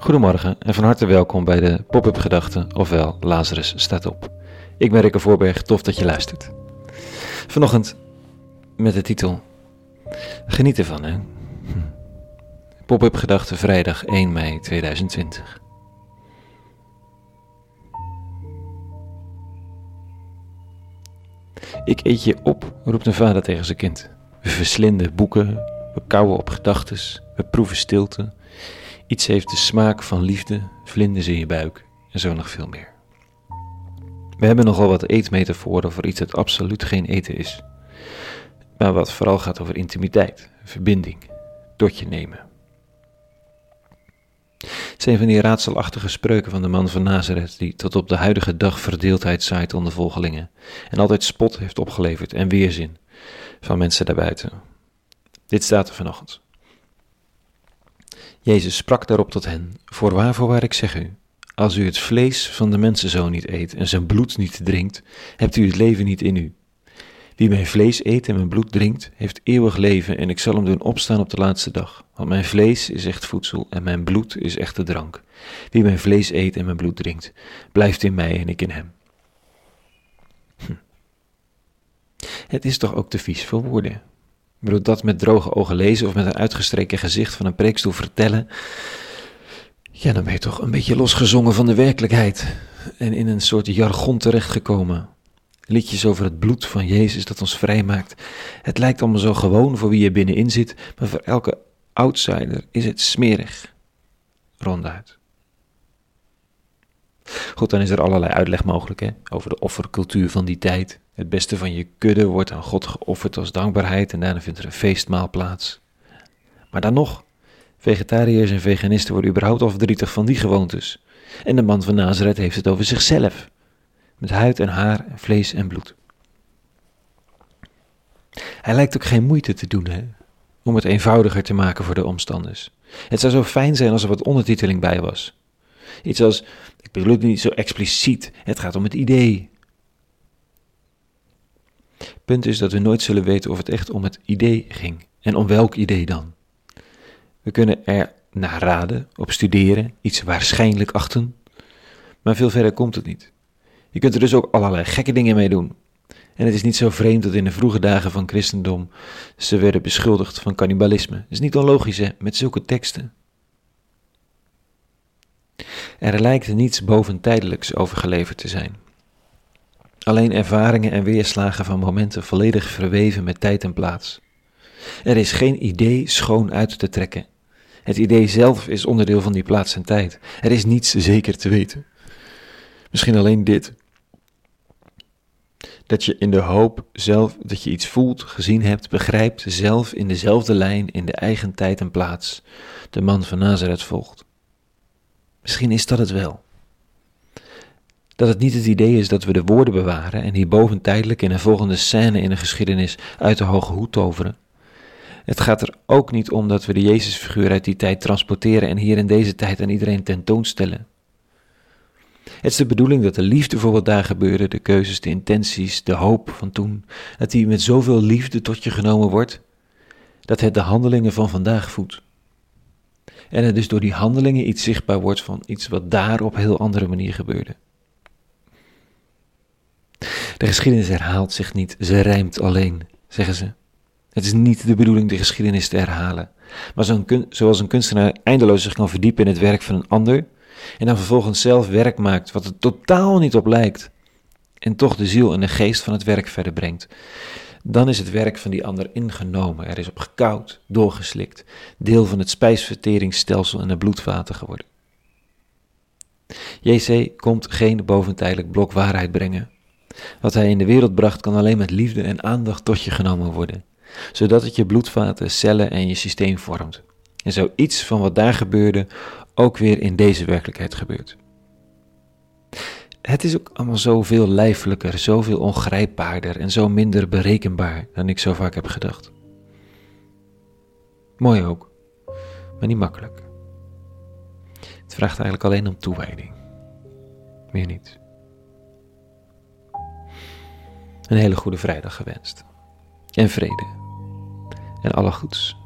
Goedemorgen en van harte welkom bij de Pop-up Gedachten, ofwel Lazarus staat op. Ik ben Rikke Voorberg, tof dat je luistert. Vanochtend met de titel Geniet ervan, hè? Hm. Pop-up Gedachten, vrijdag 1 mei 2020. Ik eet je op, roept een vader tegen zijn kind. We verslinden boeken, we kauwen op gedachtes, we proeven stilte. Iets heeft de smaak van liefde, vlinders in je buik en zo nog veel meer. We hebben nogal wat eetmetaforen voor iets dat absoluut geen eten is, maar wat vooral gaat over intimiteit, verbinding, tot je nemen. Het zijn van die raadselachtige spreuken van de man van Nazareth, die tot op de huidige dag verdeeldheid zaait onder volgelingen en altijd spot heeft opgeleverd en weerzin van mensen daarbuiten. Dit staat er vanochtend. Jezus sprak daarop tot hen: Voorwaar, voorwaar, ik zeg u, als u het vlees van de mensenzoon niet eet en zijn bloed niet drinkt, hebt u het leven niet in u. Wie mijn vlees eet en mijn bloed drinkt, heeft eeuwig leven en ik zal hem doen opstaan op de laatste dag. Want mijn vlees is echt voedsel en mijn bloed is echte drank. Wie mijn vlees eet en mijn bloed drinkt, blijft in mij en ik in hem. Hm. Het is toch ook te vies voor woorden. Ik bedoel, dat met droge ogen lezen of met een uitgestreken gezicht van een preekstoel vertellen. Ja, dan ben je toch een beetje losgezongen van de werkelijkheid en in een soort jargon terechtgekomen liedjes over het bloed van Jezus dat ons vrijmaakt. Het lijkt allemaal zo gewoon voor wie er binnenin zit, maar voor elke outsider is het smerig. Ronduit. Goed, dan is er allerlei uitleg mogelijk hè, over de offercultuur van die tijd. Het beste van je kudde wordt aan God geofferd als dankbaarheid en daarna vindt er een feestmaal plaats. Maar dan nog, vegetariërs en veganisten worden überhaupt al verdrietig van die gewoontes. En de man van Nazareth heeft het over zichzelf met huid en haar, vlees en bloed. Hij lijkt ook geen moeite te doen hè, om het eenvoudiger te maken voor de omstanders. Het zou zo fijn zijn als er wat ondertiteling bij was. Iets als, ik bedoel het niet zo expliciet, het gaat om het idee. Punt is dat we nooit zullen weten of het echt om het idee ging. En om welk idee dan? We kunnen er naar raden, op studeren, iets waarschijnlijk achten, maar veel verder komt het niet. Je kunt er dus ook allerlei gekke dingen mee doen. En het is niet zo vreemd dat in de vroege dagen van christendom ze werden beschuldigd van cannibalisme. Het is niet onlogisch hè, met zulke teksten. Er lijkt niets boventijdelijks overgeleverd te zijn. Alleen ervaringen en weerslagen van momenten volledig verweven met tijd en plaats. Er is geen idee schoon uit te trekken. Het idee zelf is onderdeel van die plaats en tijd. Er is niets zeker te weten. Misschien alleen dit. Dat je in de hoop zelf, dat je iets voelt, gezien hebt, begrijpt, zelf in dezelfde lijn, in de eigen tijd en plaats, de man van Nazareth volgt. Misschien is dat het wel. Dat het niet het idee is dat we de woorden bewaren en hierboven tijdelijk in een volgende scène in de geschiedenis uit de hoge hoed toveren. Het gaat er ook niet om dat we de Jezusfiguur uit die tijd transporteren en hier in deze tijd aan iedereen tentoonstellen. Het is de bedoeling dat de liefde voor wat daar gebeurde, de keuzes, de intenties, de hoop van toen, dat die met zoveel liefde tot je genomen wordt, dat het de handelingen van vandaag voedt. En er dus door die handelingen iets zichtbaar wordt van iets wat daar op heel andere manier gebeurde. De geschiedenis herhaalt zich niet, ze rijmt alleen, zeggen ze. Het is niet de bedoeling de geschiedenis te herhalen, maar zoals een kunstenaar eindeloos zich kan verdiepen in het werk van een ander, en dan vervolgens zelf werk maakt wat er totaal niet op lijkt en toch de ziel en de geest van het werk verder brengt, dan is het werk van die ander ingenomen. Er is op gekoud, doorgeslikt, deel van het spijsverteringsstelsel en de bloedvaten geworden. JC komt geen boventijdelijk blok waarheid brengen. Wat hij in de wereld bracht kan alleen met liefde en aandacht tot je genomen worden, zodat het je bloedvaten, cellen en je systeem vormt. En zo iets van wat daar gebeurde ook weer in deze werkelijkheid gebeurt. Het is ook allemaal zoveel lijfelijker, zoveel ongrijpbaarder en zo minder berekenbaar dan ik zo vaak heb gedacht. Mooi ook, maar niet makkelijk. Het vraagt eigenlijk alleen om toewijding. Meer niet. Een hele goede vrijdag gewenst. En vrede. En alle goeds.